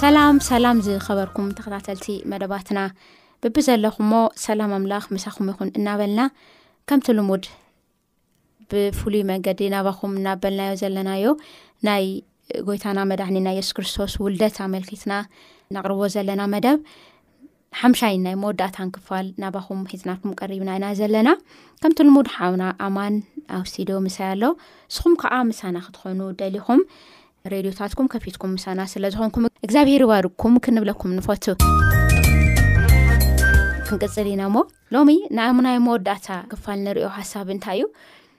ሰላም ሰላም ዝኸበርኩም ተኸታተልቲ መደባትና ብቢዘለኹሞ ሰላም ኣምላኽ ምሳኹም ይኹን እናበልና ከምቲ ልሙድ ብፍሉይ መንገዲ ናባኹም እናበልናዮ ዘለናዮ ናይ ጎይታና መድኒና የሱስ ክርስቶስ ውልደት ኣመልኪትና ነቕርቦ ዘለና መደብ ሓምሻይን ናይ መወዳእታን ክፋል ናባኹም ሒዝናኩም ቀሪብና ኢና ዘለና ከምቲ ልሙድ ሓውና ኣማን ኣብ ስቲድዮ ምሳይ ኣሎ ንስኹም ከዓ ምሳና ክትኾኑ ደሊኹም ሬድዮታትኩም ከፊትኩም ምሳና ስለ ዝኾንኩም እግዚኣብሄር ይባርኩም ክንብለኩም ንፈቱ ክንቅፅል ኢና እሞ ሎሚ ናይምናይ መወዳእታ ክፋል ንሪኦ ሓሳብ እንታይ እዩ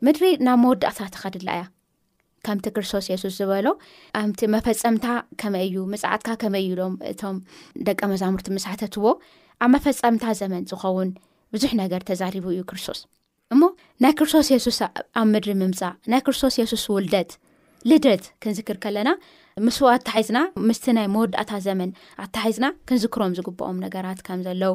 ምድሪ ናብ መወዳእታ ትኸድላ እያ ከምቲ ክርስቶስ የሱስ ዝበሎ ኣምቲ መፈፀምታ ከመይ እዩ ምፅዓትካ ከመይ እዩ ሎም እቶም ደቀ መዛሙርቲ መሳሕተትዎ ኣብ መፈፀምታ ዘመን ዝኸውን ብዙሕ ነገር ተዛሪቡ እዩ ክርስቶስ እሞ ናይ ክርስቶስ የሱስ ኣብ ምድሪ ምምፃእ ናይ ክርስቶስ የሱስ ውልደት ልደት ክንዝክር ከለና ምስ ኣታሒዝና ምስቲ ናይ መወዳእታ ዘመን ኣታሒዝና ክንዝክሮም ዝግብኦም ነገራት ከም ዘለው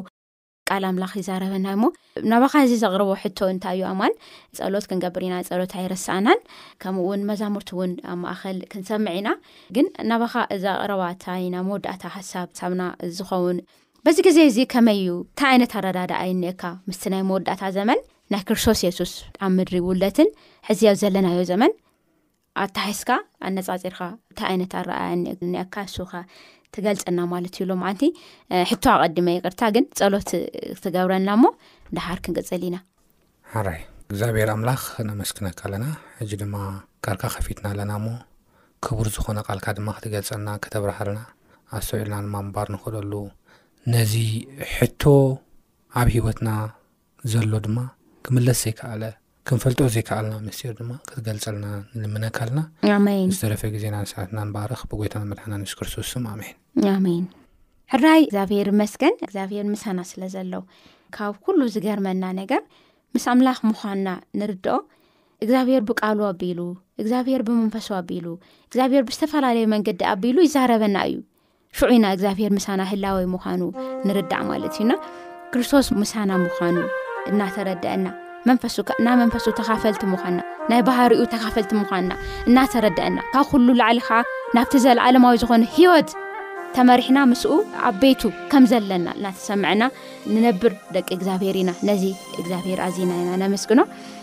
ቃል ኣምላኽ ይዛረበና እሞ ናባኻ እዚ ዘቕርቦ ሕቶ እንታይ እዩ ኣማን ጸሎት ክንገብር ኢና ጸሎት ኣይረሳእናን ከምኡ እውን መዛሙርቲ እውን ኣብ ማእኸል ክንሰምዕ ኢና ግን ናባኻ እዛ ኣቕረባ እታይ ኢና መወዳእታ ሓሳብ ሳብና ዝኸውን በዚ ግዜ እዚ ከመይ እዩ እንታይ ዓይነት ኣረዳድኣ ይኒኤካ ምስቲ ናይ መወዳእታ ዘመን ናይ ክርስቶስ የሱስ ኣብ ምድሪ ውለትን ሕዚ ኣብ ዘለናዮ ዘመን ኣታሓሒዝካ ኣነፃፂርካ እንታይ ዓይነት ኣረኣያ እኒኣካ ንሱካ ትገልፀና ማለት እዩ ሎምዓንቲ ሕቶ ኣቐድመ ይቅርታ ግን ፀሎት ትገብረና እሞ ንደሓር ክንቅፅል ኢና ሓራይ እግዚኣብሔር ኣምላኽ ነመስግነካ ኣለና ሕጂ ድማ ቃልካ ከፊትና ኣለና እሞ ክቡር ዝኾነ ቃልካ ድማ ክትገልፀና ከተብርሃልና ኣስተውዒልና ድማ ምባር ንኽእለሉ ነዚ ሕቶ ኣብ ሂወትና ዘሎ ድማ ክምለስ ዘይከኣለ ክንፈልጦ ዘይከኣልና ምስጢር ድማ ክትገልፀልና ንልምነካ ኣልና ኣሜን ዝተረፈ ግዜናን ሰዓትና ንባርኽ ብጎይታና መድሓና ንስ ክርስቶስ ስም ኣሜን ኣሜን ሕራይ እግዚኣብሔር መስገን እግዚኣብሔር ምሳና ስለ ዘለው ካብ ኩሉ ዝገርመና ነገር ምስ ኣምላኽ ምዃንና ንርድኦ እግዚኣብሔር ብቃሉ ኣቢሉ እግዚኣብሔር ብመንፈሱ ኣቢሉ እግዚኣብሔር ብዝተፈላለዩ መንገዲ ኣቢሉ ይዛረበና እዩ ሽዑ ኢና እግዚኣብሄር ምሳና ህላወይ ምዃኑ ንርዳእ ማለት እዩና ክርስቶስ ምሳና ምዃኑ እናተረድአና መንፈሱ እና መንፈሱ ተኻፈልቲ ምዃና ናይ ባህሪኡ ተኻፈልቲ ምዃንና እናተረድአና ካብ ኩሉ ላዕሊ ከዓ ናብቲ ዘለዓለማዊ ዝኾነ ህይወት ተመሪሕና ምስኡ ኣብ ቤቱ ከም ዘለና እናተሰምዐና ንነብር ደቂ እግዚኣብሄር ኢና ነዚ እግዚኣብሄር ኣዚና ኢና ነመስግኖ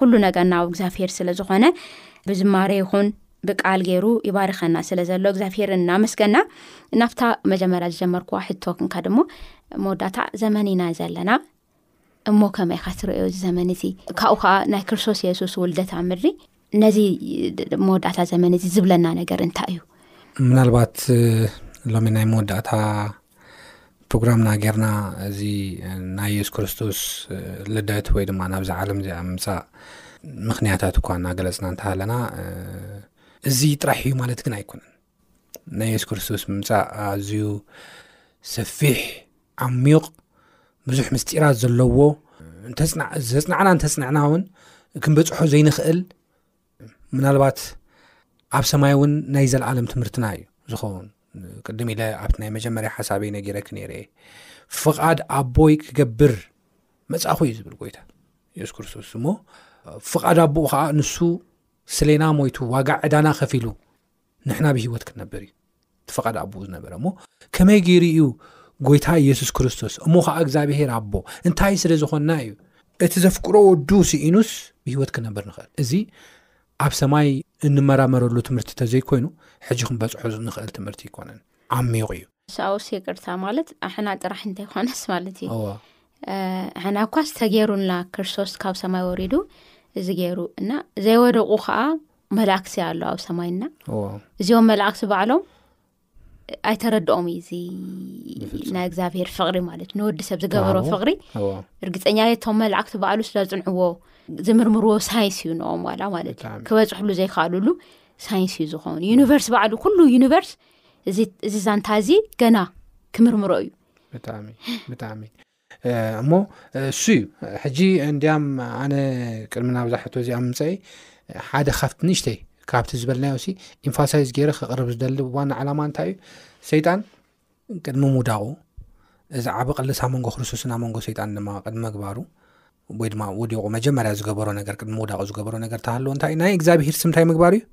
ኩሉ ነገር ናብ እግዚኣብሄር ስለ ዝኾነ ብዝማሬ ይኹን ብቃል ገይሩ ይባርኸና ስለ ዘሎ እግዚኣብሄር እናመስገና ናብታ መጀመርያ ዝጀመርክዋ ሕቶ ክንከድ ሞ መወዳታ ዘመን ኢና ዘለና እሞ ከመይ ካ ትርእዮ እዚ ዘመን እዚ ካብኡ ከዓ ናይ ክርስቶስ የሱስ ውልደታ ምድሪ ነዚ መወዳእታ ዘመን እዚ ዝብለና ነገር እንታይ እዩ ምናልባት ሎሚ ናይ መወዳእታ ፕሮግራምና ጌርና እዚ ናይ የሱስ ክርስቶስ ልደት ወይ ድማ ናብዚ ዓለም እዚኣ ምምፃእ ምክንያታት እኳ እናገለፅና እንተሃለና እዚ ጥራሕ እዩ ማለት ግን ኣይኮነን ናይ የሱስ ክርስቶስ ምምፃእ ኣዝዩ ሰፊሕ ዓሚቕ ብዙሕ ምስጢራት ዘለዎ ዘፅናዕና እንተፅንዕና እውን ክንበፅሖ ዘይንኽእል ምናልባት ኣብ ሰማይ እውን ናይ ዘለዓለም ትምህርትና እዩ ዝኸውን ቅድም ኢለ ኣብቲ ናይ መጀመርያ ሓሳበይ ነጊረክ ነይረ እየ ፍቓድ ኣቦይ ክገብር መፃኹ እዩ ዝብል ጎይታ የሱስ ክርስቶስ እሞ ፍቓድ ኣቦኡ ከዓ ንሱ ስሌና ሞይቱ ዋጋ ዕዳና ከፊሉ ንሕና ብህይወት ክንነብር እዩ እቲ ፍቓድ ኣቦኡ ዝነበረ እሞ ከመይ ገይሩ እዩ ጎይታ ኢየሱስ ክርስቶስ እሞ ከዓ እግዚኣብሄር ኣቦ እንታይ ስለ ዝኾንና እዩ እቲ ዘፍቅሮ ወዱ ስኢኑስ ብህይወት ክነብር ንኽእል እዚ ኣብ ሰማይ እንመራመረሉ ትምህርቲ ተዘይኮይኑ ሕጂ ክንበፅሖ ንኽእል ትምህርቲ ይኮነን ዓሚቑ እዩ ሳውስ ይቅርታ ማለት ኣሕና ጥራሕ እንተይኮነስ ማለት እዩ እወ ሕና እኳስ ተገይሩና ክርስቶስ ካብ ሰማይ ወሪዱ እዚ ገይሩ እና ዘይወደቑ ከዓ መላእክቲ ኣሎ ኣብ ሰማይና እዚኦም መላእክቲ ባዕሎም ኣይተረድኦም እዩ እዚ ናይ እግዚኣብሄር ፍቕሪ ማለት ንወዲ ሰብ ዝገበሮ ፍቕሪ እርግፀኛ የቶም መላእክቲ ባዕሉ ስለዝፅንዕዎ ዝምርምርዎ ሳይንስ እዩ ንኦም ዋላ ማለት እዩ ክበፅሕሉ ዘይከኣሉሉ ሳይንስ እዩ ዝኸውን ዩኒቨርስ ባዕሉ ኩሉ ዩኒቨርስ እዚ ዛንታ እዚ ገና ክምርምሮ እዩ ብጣዕሚ ብጣዕሚ እሞ እሱ እዩ ሕጂ እንዲያም ኣነ ቅድሚ ናብዛ ሕቶ እዚኣ ምምፀኢ ሓደ ካብቲ ንእሽተይ ካብቲ ዝበልናዮ ሲ ኢንፋሳይዝ ገይረ ክቕርብ ዝደሊ ዋና ዓላማ እንታይ እዩ ሰይጣን ቅድሚ ምውዳቑ እዚ ዓብ ቅልሳ መንጎ ክርስቶስና መንጎ ሰይጣን ድማ ቅድሚ ምግባሩ ወይ ድማ ወዲቑ መጀመርያ ዝገበሮ ነገር ቅድሚ ምውዳቑ ዝገበሮ ነገር እንተሃለዎ እንታይ ናይ እግዚኣብሄር ስም እንታይ ምግባር እዩ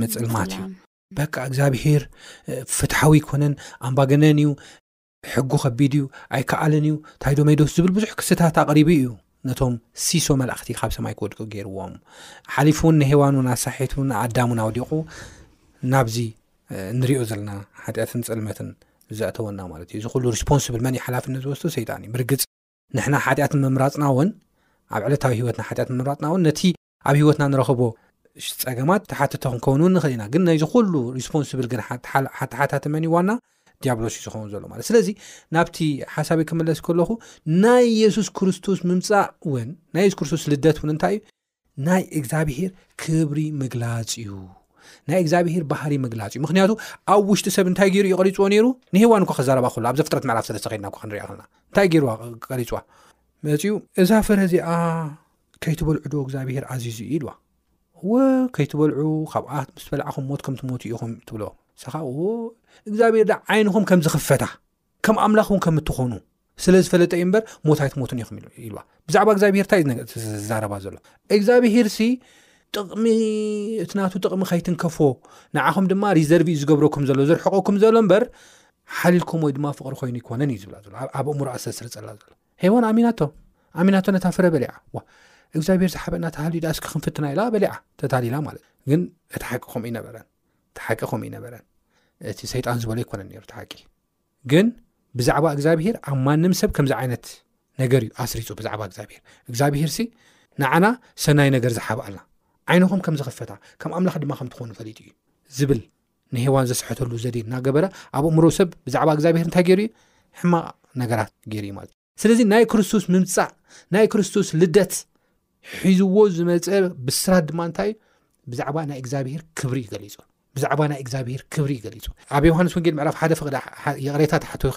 ምፅልማት እዩ በቃ እግዚኣብሄር ፍትሓዊ ኣይኮነን ኣምባገነን እዩ ሕጉ ከቢድ እዩ ኣይከኣልን እዩ ታይዶ መይዶስ ዝብል ብዙሕ ክስታት ኣቕሪቡ እዩ ነቶም ሲሶ መላእኽቲ ካብ ሰማይ ክወድቁ ገይርዎም ሓሊፉ እውን ንሄዋን እውን ኣሳሒቱ ንኣዳም እውን ኣውዲቑ ናብዚ ንሪኦ ዘለና ሓጢኣትን ፅልመትን ዘእተወና ማለት እዩ እዚ ኩሉ ሪስፖንስብል መን ሓላፍነት ዝወስዶ ሰይጣን እዩ ብርግፅ ንሕና ሓጢኣት ንምምራፅና እውን ኣብ ዕለታዊ ሂወትና ሓጢኣት ንምምራፅና እውን ነቲ ኣብ ሂወትና ንረኸቦ ጸገማት ተሓተተ ክንከውን እውን ንኽእል ኢና ግን ናይዚ ኩሉ ሪስፖንስብል ግን ሓተሓታቲ መን እዩ ዋና ዲያብሎስ እዩ ዝኸውን ዘሎ ማለት ስለዚ ናብቲ ሓሳበይ ክምለስ ከለኹ ናይ የሱስ ክርስቶስ ምምፃእ እውን ናይ የሱስ ክርስቶስ ልደት እውን እንታይ እዩ ናይ እግዚኣብሄር ክብሪ ምግላፅ እዩ ናይ እግዚኣብሄር ባህሪ ምግላፅ እዩ ምክንያቱ ኣብ ውሽጢ ሰብ እንታይ ገይሩ እዩ ቀሪፅዎ ነይሩ ንሄዋን እኳ ክዛረባ ከሎ ኣብዚ ፍጥረት ምዕራፍ ሰለስተ ከድና እኳ ክንሪኣ ከለና እንታይ ገይርዋ ቀሪፅዋ መፅኡ እዛ ፍረ እዚኣ ከይትበልዑዶ እግዚኣብሄር ኣዚዙ እዩ ኢልዋ እወ ከይትበልዑ ካብኣ ምስ በላዕኹም ሞት ከም ትሞቱ ኢኹም ትብሎ ሰኻ እዎ እግዚኣብሄር ዳ ዓይንኹም ከም ዝኽፈታ ከም ኣምላኽ እውን ከም እትኾኑ ስለ ዝፈለጠ እዩ እምበር ሞት ኣይትሞትን ኢኹም ኢልዋ ብዛዕባ እግዚኣብሄር እንታይ ዝዛረባ ዘሎ እግዚኣብሄር ሲ ጥቕሚ እቲ ናቱ ጥቕሚ ከይትንከፎ ንዓኹም ድማ ሪዘርቭ እዩ ዝገብረኩም ዘሎ ዝርሕቀኩም ዘሎ እምበር ሓሊልኩም ወይ ድማ ፍቕሪ ኮይኑ ይኮነን እዩ ዝብላ ዘሎ ኣብ እምሮ ኣሰስርፀላ ዘሎ ሄዋን ኣሚናቶ ኣሚናቶ ነታ ፍረ በሊዓ ዋ እግዚኣብሔር ዝሓበና ተሃልዩ ዳኣ እስኪ ክንፍትና ኢላ በሊዓ ተታሊላ ማለት ግን እቲ ሓቂ ከምኡ ይነበረን እቲ ሓቂ ከምኡ ይነበረን እቲ ሰይጣን ዝበሎ ኣይኮነን ነሩ ሓቂ ግን ብዛዕባ እግዚኣብሄር ኣብ ማንም ሰብ ከምዚ ዓይነት ነገር እዩ ኣስሪፁ ብዛዕባ እግዚኣብሄር እግዚኣብሄር ሲ ንዓና ሰናይ ነገር ዝሓብኣልና ዓይንኹም ከም ዝኽፈታ ከም ኣምላኽ ድማ ከምትኾኑ ፈሊጡ እዩ ዝብል ንሄዋን ዘስሐተሉ ዘዴ እናገበረ ኣብ ኣእምሮ ሰብ ብዛዕባ እግዚኣብሄር እንታይ ገይሩ እዩ ሕማቕ ነገራት ገይሩ እዩ ማለት እዩ ስለዚ ናይ ክርስቶስ ምምፃእ ናይ ክርስቶስ ልደት ሒዝዎ ዝመፀ ብስራት ድማ እንታይ እዩ ብዛዕባ ናይ እግዚኣብሄር ክብሪ እዩ ገሊፁ ብዛዕባ ናይ እግዚኣብሄር ክብሪ እዩ ገሊፁ ኣብ ዮሃንስ ወንጌል ምዕራፍ ሓደ ፍቅዳ ይቕሬታ ተሓቶኺ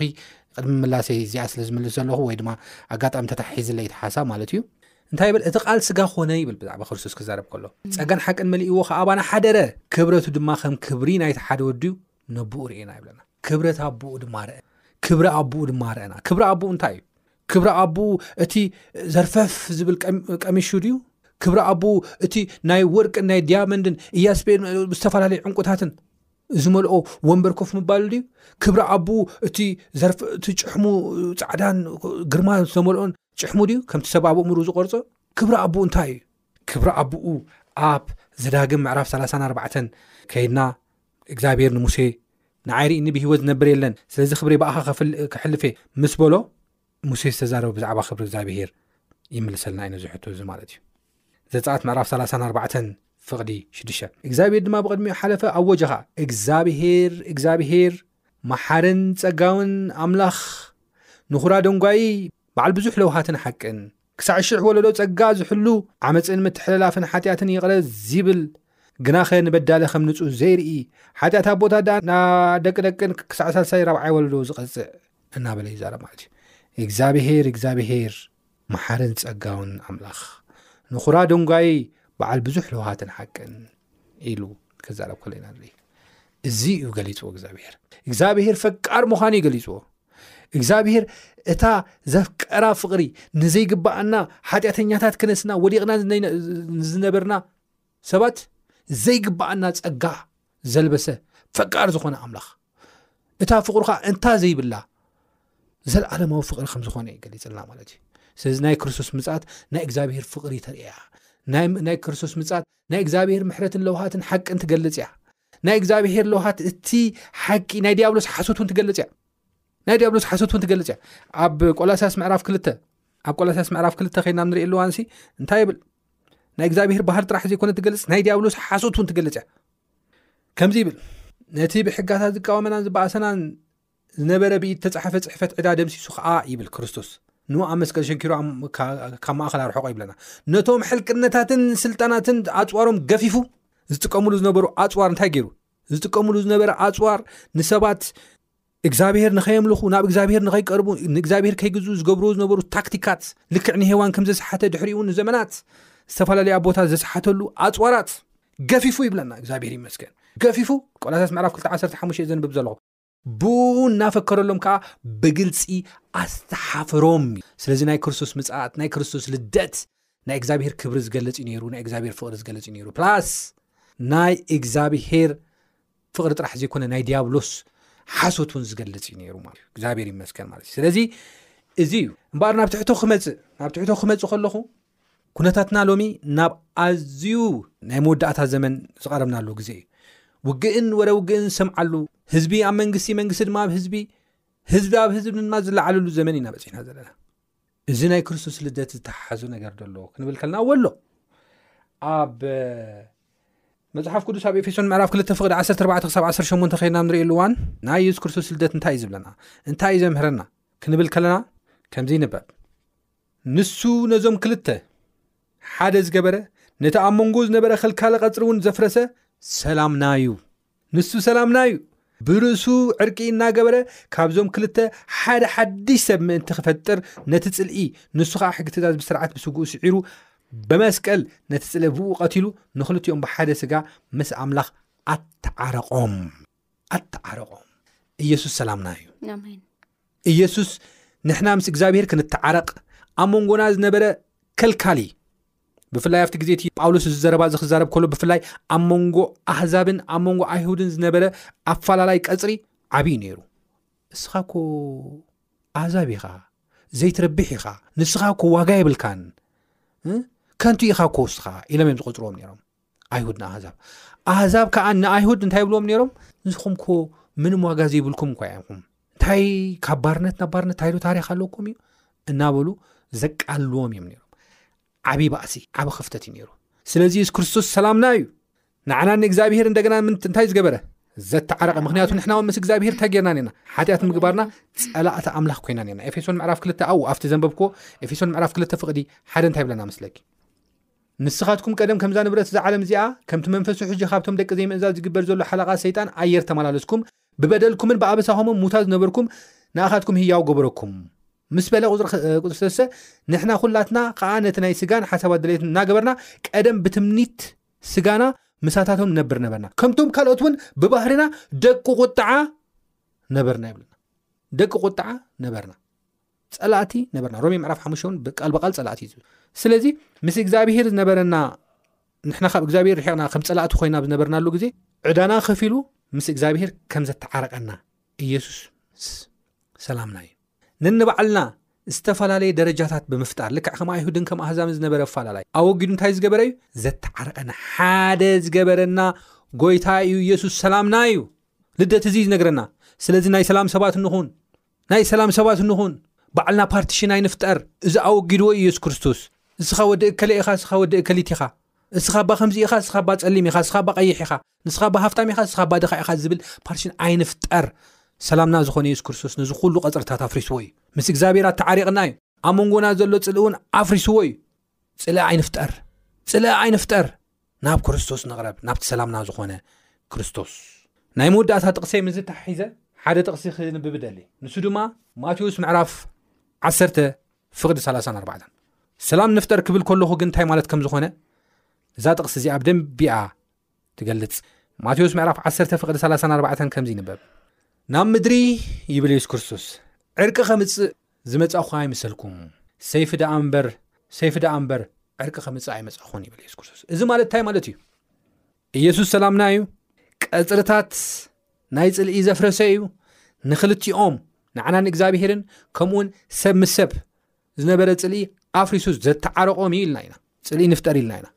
ቅድሚ ምላሰይ እዚኣ ስለ ዝምልስ ዘለኹ ወይ ድማ ኣጋጣሚ ተታሒዝለይ ተሓሳ ማለት እዩ እንታይ ይብል? እቲ ቓል ስጋ ዀነ ይብል ብዛዕባ ክርስቶስ ክዛረብ ከሎ። ጸጋን ሓቅን መሊእዎ ኸኣ ኣባና ሓደረ፣ ክብረቱ ድማ ከም ክብሪ ናይቲ ሓደ ወዱ ነቦኡ ርኤና ይብለና። ክብረት ኣቦኡ ድማ ረእ ክብሪ ኣቦኡ ድማ ረእና። ክብሪ ኣቦኡ እንታይ እዩ? ክብሪ ኣቦኡ እቲ ዘርፈፍ ዝብል ቀሚሹ ድዩ? ክብሪ ኣቦኡ እቲ ናይ ወርቅን ናይ ዲያመንድን እያስጴድ ዝተፈላለዩ ዕንቁታትን ዝመልኦ ወንበር ኮፍ ምባሉ ድዩ? ክብሪ ኣቦኡ እቲ ዘርፍ እቲ ጭሕሙ ጻዕዳን ግርማ ዝተመልኦን ጭሕሙ ድዩ ከምቲ ሰብ ኣቡኡ ምሩ ዝቆርፆ ክብሪ ኣቡኡ እንታይ እዩ ክብሪ ኣቡኡ ኣብ ዘዳግም ምዕራፍ 34 ከይድና እግዚኣብሄር ንሙሴ ንዓይ ርኢኒ ብሂወት ዝነብር የለን ስለዚ ክብሪ ብኣኻ ክሕልፈ ምስ በሎ ሙሴ ዝተዛረቡ ብዛዕባ ክብሪ እግዚኣብሄር ይምልሰልና ዩ ዝሕቶ እዚ ማለት እዩ ዘፃኣት ምዕራፍ 34 ፍቕዲ 6 እግዚኣብሄር ድማ ብቅድሚኡ ሓለፈ ኣወጀኻ እግዚኣብሄር እግዚኣብሄር መሓርን ጸጋውን ኣምላኽ ንኹራ ደንጓዪ በዓል ብዙሕ ለውሃትን ሓቅን ክሳዕ ሽሕ ወለዶ ጸጋ ዝሕሉ ዓመጽን ምትሕልላፍን ሓጢኣትን ይቕረ ዚብል ግናኸ ንበዳለ ከም ንጹህ ዘይርኢ ሓጢኣት ኣቦታት ደኣ ናደቂ ደቅን ክሳዕ ሳልሳይ ራብዓይ ወለዶ ዝቐጽዕ እናበለ ይዛረብ ማለት እዩ እግዚኣብሄር እግዚኣብሄር መሓርን ጸጋውን ኣምላኽ ንኹራ ደንጓይ በዓል ብዙሕ ለውሃትን ሓቅን ኢሉ ክዛረብ ከሎ ኢና ንርኢ እዚ እዩ ገሊፅዎ እግዚኣብሄር እግዚኣብሄር ፈቃር ምዃኑ እዩ ገሊፅዎ እግዚኣብሄር እታ ዘፍቀራ ፍቕሪ ንዘይግባኣና ሓጢኣተኛታት ክነስና ወዲቕና ዝነበርና ሰባት ዘይግብኣና ጸጋ ዘልበሰ ፈቃር ዝኾነ ኣምላኽ እታ ፍቕሩ ከዓ እንታ ዘይብላ ዘለዓለማዊ ፍቕሪ ከም ዝኾነ እዩ ገሊፅልና ማለት እዩ ስለዚ ናይ ክርስቶስ ምፅት ናይ እግዚኣብሄር ፍቕሪ ተርእያ ናይ ክርስቶስ ምፅት ናይ እግዚኣብሄር ምሕረትን ለውሃትን ሓቅን ትገልፅ እያ ናይ እግዚኣብሄር ለውሃት እቲ ሓቂ ናይ ዲያብሎስ ሓሶት እውን ትገልፅ እያ ናይ ዲያብሎስ ሓሶት እውን ትገልፅ እያ ኣብ ቆላሳያስ ምዕራፍ ክልተ ኣብ ቆላሳያስ ምዕራፍ ክልተ ከይና ንሪእኣሉዋንሲ እንታይ ይብል ናይ እግዚኣብሄር ባህር ጥራሕ ዘይኮነ ትገልፅ ናይ ዲያብሎስ ሓሶት እውን ትገልፅ እያ ከምዚ ይብል ነቲ ብሕጋታት ዝቃወመናን ዝበኣሰናን ዝነበረ ብኢድ ተፃሓፈ ፅሕፈት ዕዳ ደምሲሱ ከዓ ይብል ክርስቶስ ን ኣብ መስቀል ሸንኪሮ ካብ ማእኸል ኣርሕቆ ይብለና ነቶም ሕልቅነታትን ስልጣናትን ኣፅዋሮም ገፊፉ ዝጥቀምሉ ዝነበሩ ኣፅዋር እንታይ ገይሩ ዝጥቀምሉ ዝነበረ ኣፅዋር ንሰባት እግዝኣብሄር ንኸየምልኹ፣ ናብ እግዝኣብሄር ንኸይቀርቡ፣ ንእግዝኣብሄር ከይግዝኡ ዝገብርዎ ዝነበሩ ታክቲካት፣ ልክዕ ንሄዋን ከም ዘስሓተ ድሕሪኡ ንዘመናት ዝተፈላለዩ ኣቦታት ዘስሓተሉ ኣጽዋራት ገፊፉ ይብለና። እግዝኣብሄር ይመስገን ገፊፉ። ቆላስያስ ምዕራፍ 2 ዓሰርተ ሓሙሽተ ዘንብብ ዘለኹ። ብእኡ እናፈከረሎም ከኣ ብግልጺ ኣስተሓፈሮም። ስለዚ ናይ ክርስቶስ ምጽኣት፣ ናይ ክርስቶስ ልደት ናይ እግዝኣብሄር ክብሪ ዝገልጽ እዩ ነይሩ፣ ናይ እግዝኣብሄር ፍቕሪ ዝገልጽ እዩ ነይሩ። ፕላስ ናይ እግዝኣብሄር ፍቕሪ ጥራሕ ዘይኮነ ናይ ዲያብሎስ ሓሶት ውን ዝገልፅ እዩ ነይሩ ማለት እዩ እግዚኣብሔር ይመስገን ማለት እዩ ስለዚ እዚ እዩ እምበኣር ናብ ትሕቶ ክመፅእ ናብ ትሕቶ ክመፅእ ከለኹ ኩነታትና ሎሚ ናብ ኣዝዩ ናይ መወዳእታ ዘመን ዝቐረብናሉ ግዜ እዩ ውግእን ወረ ውግእን ዝሰምዓሉ ህዝቢ ኣብ መንግስቲ መንግስቲ ድማ ኣብ ህዝቢ ህዝቢ ኣብ ህዝቢ ድማ ዝለዓለሉ ዘመን ኢና በፅሕና ዘለና እዚ ናይ ክርስቶስ ልደት ዝተሓሓዞ ነገር ዶ ኣለዎ ክንብል ከልና እወ ኣሎ ኣብ መፅሓፍ ቅዱስ ኣብ ኤፌሶን ምዕራፍ 2 ፍቅዲ 14 ክሳብ 18 ከይና ንሪእሉ እዋን ናይ የሱስ ክርስቶስ ልደት እንታይ እዩ ዝብለና እንታይ እዩ ዘምህረና ክንብል ከለና ከምዚ ይንበብ ንሱ ነዞም ክልተ ሓደ ዝገበረ ነቲ ኣብ መንጎ ዝነበረ ከልካለ ቀፅሪ እውን ዘፍረሰ ሰላምና እዩ ንሱ ሰላምና እዩ። ብርእሱ ዕርቂ እናገበረ ካብዞም ክልተ ሓደ ሓድሽ ሰብ ምእንቲ ክፈጥር ነቲ ጽልኢ ንሱ ኸኣ ሕጊ ትእዛዝ ብስርዓት ብስግኡ ስዒሩ በመስቀል ነቲ ጽልኢ ብኡ ቀቲሉ ንክልቲኦም ብሓደ ስጋ ምስ ኣምላኽ ኣተዓረቆም ኣተዓረቆም ኢየሱስ ሰላምና እዩ ኢየሱስ ንሕና ምስ እግዚኣብሔር ክንተዓረቅ ኣብ መንጎና ዝነበረ ከልካሊ ብፍላይ ኣብቲ ግዜ እቲ ጳውሎስ እዚ ዘረባ እዚ ክዛረብ ከሎ ብፍላይ ኣብ መንጎ ኣህዛብን ኣብ መንጎ ኣይሁድን ዝነበረ ኣፈላላይ ቀፅሪ ዓብዪ ነይሩ እስኻ እኮ ኣህዛብ ኢኻ ዘይትረብሕ ኢኻ ንስኻ እኮ ዋጋ የብልካን ከንቱ ኢኻ እኮ ውስኻ ኢሎም እዮም ዝቆፅርዎም ነይሮም ኣይሁድ ንኣህዛብ ኣህዛብ ከዓ ንኣይሁድ እንታይ ይብልዎም ነይሮም ንስኹም ኮ ምንም ዋጋ ዘይብልኩም እኳ ኢኹም እንታይ ካብ ባርነት ናብ ባርነት ታይዶ ታሪክ ኣለኩም እዩ እናበሉ ዘቃልዎም እዮም ነይሮም ዓብ ባእሲ ዓብ ክፍተት እዩ ነይሩ ስለዚ የሱ ክርስቶስ ሰላምና እዩ ንዓና ንእግዚኣብሄር እንደገና እንታይ ዝገበረ ዘተዓረቀ ምክንያቱ ንሕና ውን ምስ እግዚኣብሄር እንታይ ጌርና ና ሓጢኣት ምግባርና ፀላእቲ ኣምላኽ ኮይና ና ኤፌሶን ምዕራፍ ክልተ ኣብኡ ኣብቲ ዘንበብክዎ ኤፌሶን ምዕራፍ ክልተ ፍቅዲ ሓደ እንታይ ብለና መስለኪ ንስኻትኩም ቀደም ከምዛ ንብረት እዛ ዓለም እዚኣ ከምቲ መንፈሱ ሕጂ ካብቶም ደቂ ዘይምእዛዝ ዝግበር ዘሎ ሓለቓ ሰይጣን ኣየር ተመላለስኩም ብበደልኩምን ብኣበሳኹምን ሙታት ዝነበርኩም ንኣኻትኩም ህያው ገበረኩም ምስ በለ ቁፅሪ ሰሰ ንሕና ኩላትና ከዓ ነቲ ናይ ስጋን ሓሳባት ድሌትን እናገበርና ቀደም ብትምኒት ስጋና ምሳታቶም ንነብር ነበርና ከምቶም ካልኦት እውን ብባህርና ደቂ ቁጥዓ ነበርና ይብለና ደቂ ቁጥዓ ነበርና ጸላእቲ ነበርና ሮሜ ምዕራፍ ሓሙሽተ እውን ብቃል ብቃል ጸላእቲ እዩ ዝብል ስለዚ ምስ እግዚኣብሄር ዝነበረና ንሕና ካብ እግዚኣብሄር ርሒቕና ከም ጸላእቲ ኮይና ብ ዝነበርናሉ ግዜ ዕዳና ከፊሉ ምስ እግዚኣብሄር ከም ዘተዓረቀና ኢየሱስ ሰላምና እዩ ነንባዕልና ዝተፈላለየ ደረጃታት ብምፍጣር ልክዕ ከም ኣይሁድን ከም ኣህዛብን ዝነበረ ኣፋላላይ ኣወጊዱ እንታይ ዝገበረ እዩ ዘተዓረቀና ሓደ ዝገበረና ጎይታ እዩ ኢየሱስ ሰላምና እዩ ልደት እዚ ዝነግረና ስለዚ ናይ ሰላም ሰባት ንኹን ናይ ሰላም ሰባት ንኹን፣ ባዕልና ፓርቲሽን ኣይንፍጠር፣ እዚ ኣወጊድዎ እዩ ኢየሱስ ክርስቶስ፣ እስኻ ወዲ እከለ ኢኻ እስኻ ወዲ እከሊት ኢኻ፣ እስኻ እባ ከምዚ ኢኻ እስኻ እባ ጸሊም ኢኻ እስኻ እባ ቀይሕ ኢኻ፣ ንስኻ እባ ሃፍታም ኢኻ እስኻ እባ ድኻ ኢኻ ዝብል ፓርቲሽን ኣይንፍጠር፣ ሰላምና ዝኾነ ኢየሱስ ክርስቶስ ነዚ ኩሉ ቀጽርታት ኣፍሪስዎ እዩ፣ ምስ እግዚኣብሔር ኣተዓሪቕና እዩ፣ ኣብ መንጎና ዘሎ ጽልኢ እውን ኣፍሪስዎ እዩ፣ ጽልኢ ኣይንፍጠር ጽልኢ ኣይንፍጠር ናብ ክርስቶስ ንቕረብ ናብቲ ሰላምና ዝኾነ ክርስቶስ ናይ መወዳእታ ጥቕሰይ ምዝ ተሓሒዘ ሓደ ጥቕሲ ክንብብ ደሊ ንሱ ድማ ማቴዎስ ምዕራፍ ዓሰርተ ፍቕዲ ሰላሳን ኣርባዕተን ሰላም ንፍጠር ክብል ከለኹ ግን እንታይ ማለት ከም ዝኾነ እዛ ጥቕሲ እዚኣ ብደንቢኣ ትገልጽ ማቴዎስ ምዕራፍ 1 ፍቕዲ 34 ከምዚ ይንበብ ናብ ምድሪ ይብል የሱስ ክርስቶስ ዕርቂ ከምጽእ ዝመጻኹ ኣይምሰልኩም ሰይፊ ደኣ እምበር ሰይፊ ደኣ እምበር ዕርቂ ከምጽእ ኣይመጻኹን ይብል የሱስ ክርስቶስ እዚ ማለት እንታይ ማለት እዩ ኢየሱስ ሰላምና እዩ ቀጽርታት ናይ ጽልኢ ዘፍረሰ እዩ ንኽልቲኦም ንዓና ንእግዚኣብሄርን ከምኡውን ሰብ ምስ ሰብ ዝነበረ ፅልኢ ኣፍሪሱ ዘተዓረቆም እዩ ኢልና ኢና ፅልኢ ንፍጠር ኢልና ኢና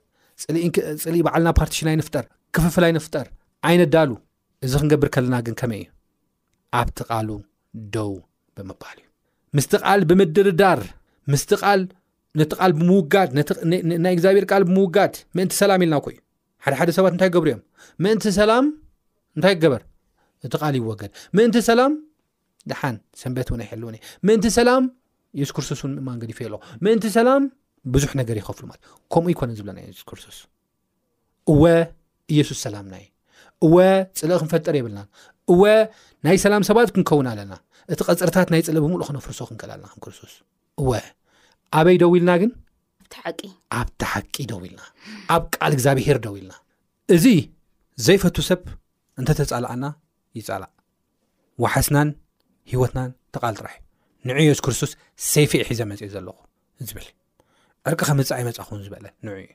ፅልኢ በዓልና ፓርቲሽን ኣይንፍጠር ክፍፍል ኣይንፍጠር ዓይነዳሉ እዚ ክንገብር ከለና ግን ከመይ እዩ ኣብቲ ቓሉ ደው ብምባል እዩ ምስቲ ቓል ብምድርዳር ምስቲ ቓል ነቲ ቓል ብምውጋድ ናይ እግዚኣብሔር ቃል ብምውጋድ ምእንቲ ሰላም ኢልና ኮእዩ ሓደሓደ ሰባት እንታይ ገብሩ እዮም ምእንቲ ሰላም እንታይ ገበር እቲ ቓል ይወገድ ምእንቲ ሰላም ደሓን ሰንበት እውን ኣይሕልውን እዩ ምእንቲ ሰላም የሱስ ክርስቶስ እውን ምእማን ገዲፉ ኣሎ ምእንቲ ሰላም ብዙሕ ነገር ይኸፍሉ ማለት ከምኡ ይኮነን ዝብለና የሱስ ክርስቶስ እወ ኢየሱስ ሰላምና እዩ እወ ፅልእ ክንፈጥር የብልናን እወ ናይ ሰላም ሰባት ክንከውን ኣለና እቲ ቀፅርታት ናይ ፅልእ ብምሉእ ክነፍርሶ ክንክእል ኣለና ከም ክርስቶስ እወ ኣበይ ደው ኢልና ግን ኣብቲ ሓቂ ኣብቲ ሓቂ ደው ኢልና ኣብ ቃል እግዚኣብሄር ደው ኢልና እዚ ዘይፈቱ ሰብ እንተተፃላኣና ይፃላእ ዋሕስናን ሂወትናን ተቓል ጥራሕ እዩ ንዑ የሱስ ክርስቶስ ሰይፊ ሒዘ መፅእ ዘለኹ ዝብል ዕርቂ ከምፃእ ይመፃኹን ዝበለ ንዑ እዩ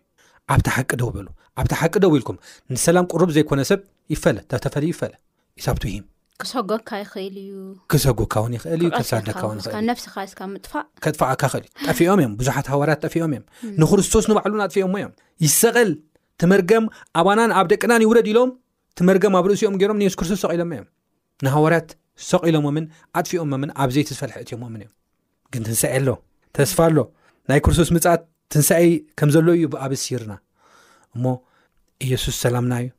ኣብቲ ሓቂ ደው በሉ ኣብቲ ሓቂ ደው ኢልኩም ንሰላም ቅሩብ ዘይኮነ ሰብ ይፈለ ተተፈለ ይፈለ ኢሳብቱ ሂም ክሰጎካ ይኽእል እዩ ክሰጎካ ውን ይኽእል እዩ ክሳደካ ውን ይኽእል ነብስኻ ስካ ምጥፋእ ከጥፋኣካ ክእል እዩ ጠፊኦም እዮም ብዙሓት ሃዋርያት ጠፊኦም እዮም ንክርስቶስ ንባዕሉን ኣጥፊኦሞ እዮም ይሰቐል ትመርገም ኣባናን ኣብ ደቅናን ይውረድ ኢሎም እቲ መርገም ኣብ ርእሲኦም ገይሮም ንየሱስ ክርስቶስ ሰቒሎሞ እዮም ንሃዋርያት ሰቒሎሞምን ኣጥፊኦሞምን ኣብ ዘይቲ ዝፈልሐ እትዮሞምን እዮም ግን ትንሳኤ ኣሎ ተስፋ ኣሎ ናይ ክርስቶስ ምጽት ትንሳኤ ከም ዘሎ እዩ ብኣብ ሲርና እሞ ኢየሱስ ሰላምና እዩ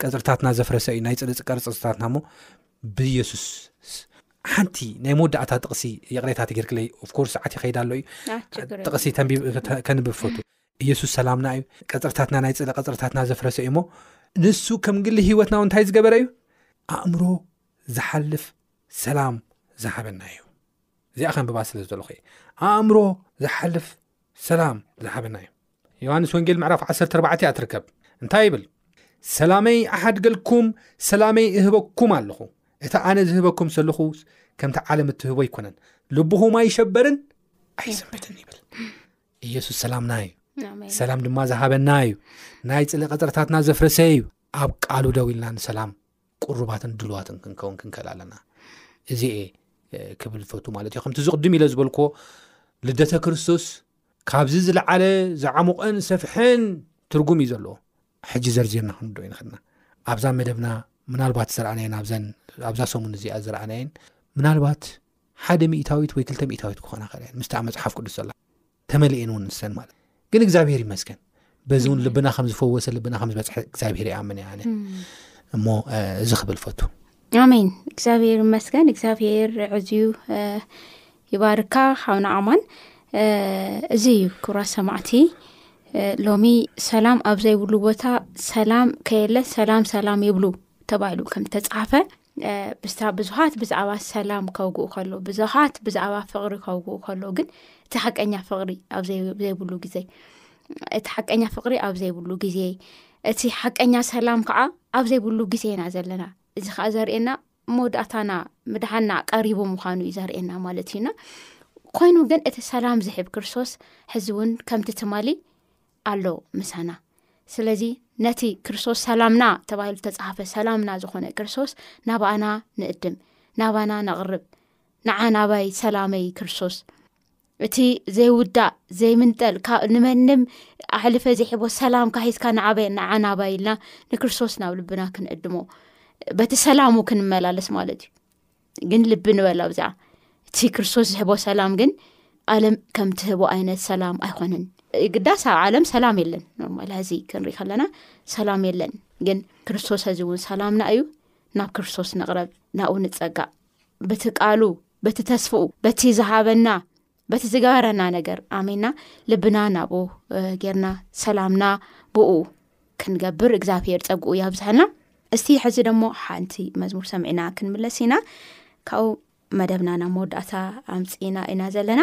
ቀፅርታትና ዘፍረሰ እዩ ናይ ፅልፅ ቀርፅርታትና እሞ ብየሱስ ሓንቲ ናይ መወዳእታ ጥቕሲ የቕሬታ ትገርክለይ ኦፍኮርስ ሰዓት ይኸይዳ ኣሎ እዩ ጥቕሲ ከንብብ ፈቱ ኢየሱስ ሰላምና እዩ ቀፅርታትና ናይ ፅለ ቀፅርታትና ዘፍረሰ እዩሞ ንሱ ከም ግሊ ሂወትና ው እንታይ ዝገበረ እዩ ኣእምሮ ዝሓልፍ ሰላም ዝሃበና እዩ እዚኣ ከንብባ ስለ ዝሎ ኣእምሮ ዝሓልፍ ሰላም ዝሃበና እዩ ዮሃንስ ወንጌል ምዕራፍ 14 እያ ትርከብ እንታይ ይብል ሰላመይ ኣሓድገልኩም ሰላመይ እህበኩም ኣለኹ እቲ ኣነ ዝህበኩም ሰለኹ ከምቲ ዓለም እትህቦ ኣይኮነን ልብኹም ኣይሸበርን ኣይሰንበትን ይብል ኢየሱስ ሰላምና እዩ ሰላም ድማ ዝሃበና እዩ ናይ ፅሊ ቀፅርታትና ዘፍረሰ እዩ ኣብ ቃሉ ደው ኢልና ንሰላም ቅሩባትን ድልዋትን ክንከውን ክንከል ኣለና እዚ እየ ክብል ፈቱ ማለት እዩ ከምቲ ዝቕድም ኢለ ዝበልክዎ ልደተ ክርስቶስ ካብዚ ዝለዓለ ዝዓሙቐን ሰፍሐን ትርጉም እዩ ዘለዎ ሕጂ ዘርዚርና ክንዶ ይንክልና ኣብዛ መደብና ምናልባት ዝረኣናየን ኣብዛ ሰሙን እዚኣ ዝረኣናየን ምናልባት ሓደ ሚታዊት ወይ ክልተ ሚታዊት ክኾና ክእል ምስ መፅሓፍ ቅዱስ ዘላ ተመልኤን እውን ንሰን ማለት ግን እግዚኣብሄር ይመስገን በዚ እውን ልብና ከም ዝፈወሰ ልብና ከም ዝበፅሐ እግዚኣብሄር ይኣምን እያ እሞ እዚ ክብል ፈቱ ኣሜን እግዚኣብሄር ይመስገን እግዚኣብሄር ዕዝዩ ይባርካ ሓውና ኣማን እዚ እዩ ክብራት ሰማዕቲ ሎሚ ሰላም ኣብ ዘይብሉ ቦታ ሰላም ከየለ ሰላም ሰላም ይብሉ ተባሂሉ ከም ተፃሓፈ ብስታ ብዙሓት ብዛዕባ ሰላም ከውግኡ ከሎ ብዙሓት ብዛዕባ ፍቕሪ ከውግኡ ከሎ ግን እቲ ሓቀኛ ፍቕሪ ኣብዘይብሉ ግዜ እቲ ሓቀኛ ፍቕሪ ኣብ ዘይብሉ ግዜ እቲ ሓቀኛ ሰላም ከዓ ኣብ ዘይብሉ ግዜ ኢና ዘለና እዚ ከዓ ዘርእየና መወዳእታና ምድሓና ቀሪቡ ምዃኑ እዩ ዘርእየና ማለት እዩና ኮይኑ ግን እቲ ሰላም ዝሕብ ክርስቶስ ሕዚ እውን ከምቲ ትማሊ ኣሎ ምሳና ስለዚ ነቲ ክርስቶስ ሰላምና ተባሂሉ ዝተፅሓፈ ሰላምና ዝኾነ ክርስቶስ ናባኣና ንእድም ናባና ነቕርብ ንዓ ናባይ ሰላመይ ክርስቶስ እቲ ዘይውዳእ ዘይምንጠል ካብ ንመንም ኣሕልፈ ዘይሕቦ ሰላም ካሂዝካ ንዓበየ ንዓናባ ኢልና ንክርስቶስ ናብ ልብና ክንእድሞ በቲ ሰላሙ ክንመላለስ ማለት እዩ ግን ልቢ ንበላ ብዛዕ እቲ ክርስቶስ ዝሕቦ ሰላም ግን ዓለም ከም ትህቦ ዓይነት ሰላም ኣይኮነን ግዳስ ኣብ ዓለም ሰላም የለን ኖርማል ዚ ክንሪኢ ከለና ሰላም የለን ግን ክርስቶስ እዚ እውን ሰላምና እዩ ናብ ክርስቶስ ንቕረብ ናብኡ ንፀጋእ በቲ ቃሉ በቲ ተስፍኡ በቲ ዝሃበና በቲ ዝገበረና ነገር ኣሜና ልብና ናብኡ ጌርና ሰላምና ብኡ ክንገብር እግዚኣብሄር ፀግኡ ያብዝሐና እስቲ ሕዚ ደሞ ሓንቲ መዝሙር ሰሚዕና ክንምለስ ኢና ካብኡ መደብና ናብ መወዳእታ ኣምፅእና ኢና ዘለና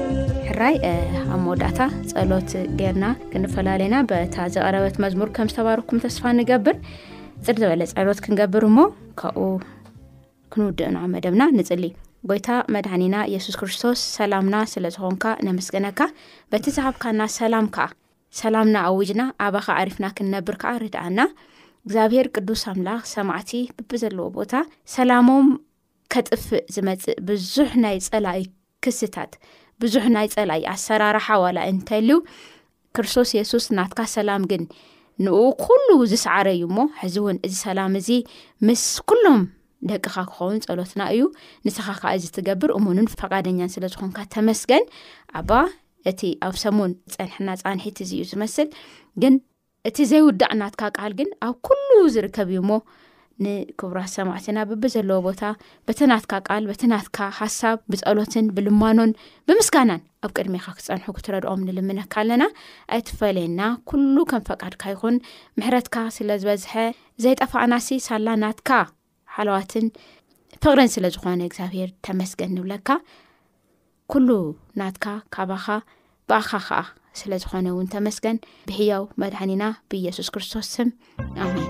ሕራይ ኣብ መወዳእታ ጸሎት ጌርና ክንፈላለና በታ ዘቐረበት መዝሙር ከም ዝተባርኩም ተስፋ ንገብር ፅር ዝበለ ጸሎት ክንገብር እሞ ካብኡ ክንውድእና መደብና ንፅሊ ጎይታ መድሃኒና የሱስ ክርስቶስ ሰላምና ስለ ዝኾንካ ነምስገነካ በቲ ዝሃብካና ሰላም ከኣ ሰላምና ኣውጅና ኣባኻ ኣሪፍና ክንነብር ከኣ ርድኣና እግዚኣብሄር ቅዱስ ኣምላኽ ሰማዕቲ ብብዘለዎ ቦታ ሰላሞም ከጥፍእ ዝመፅእ ብዙሕ ናይ ፀላኢ ክስታት ብዙሕ ናይ ጸላይ ኣሰራርሓ ዋላ እንተልው ክርስቶስ የሱስ ናትካ ሰላም ግን ንኡ ኩሉ ዝሰዓረ እዩ እሞ ሕዚ እውን እዚ ሰላም እዚ ምስ ኩሎም ደቅኻ ክኸውን ጸሎትና እዩ ንስኻ ከዓ እዚ ትገብር እሙንን ፈቃደኛን ስለ ዝኾንካ ተመስገን ኣባ እቲ ኣብ ሰሙን ፀንሕና ፃንሒት እዚዩ ዝመስል ግን እቲ ዘይውዳእ ናትካ ቃል ግን ኣብ ኩሉ ዝርከብ እዩ እሞ ንክቡራት ሰማዕትና ብቢ ዘለዎ ቦታ በቲ ናትካ ቃል በቲ ናትካ ሓሳብ ብጸሎትን ብልማኖን ብምስጋናን ኣብ ቅድሜኻ ክጸንሑ ክትረድኦም ንልምነካ ኣለና ኣይትፈለየና ኩሉ ከም ፈቃድካ ይኹን ምሕረትካ ስለ ዝበዝሐ ዘይጠፋእናሲ ሳላ ናትካ ሓለዋትን ፍቕርን ስለ ዝኾነ እግዚኣብሄር ተመስገን ንብለካ ኩሉ ናትካ ካባኻ ብኣኻ ኸዓ ስለ ዝኾነ እውን ተመስገን ብሕያው መድሕኒና ብኢየሱስ ክርስቶስ ስም ኣሜን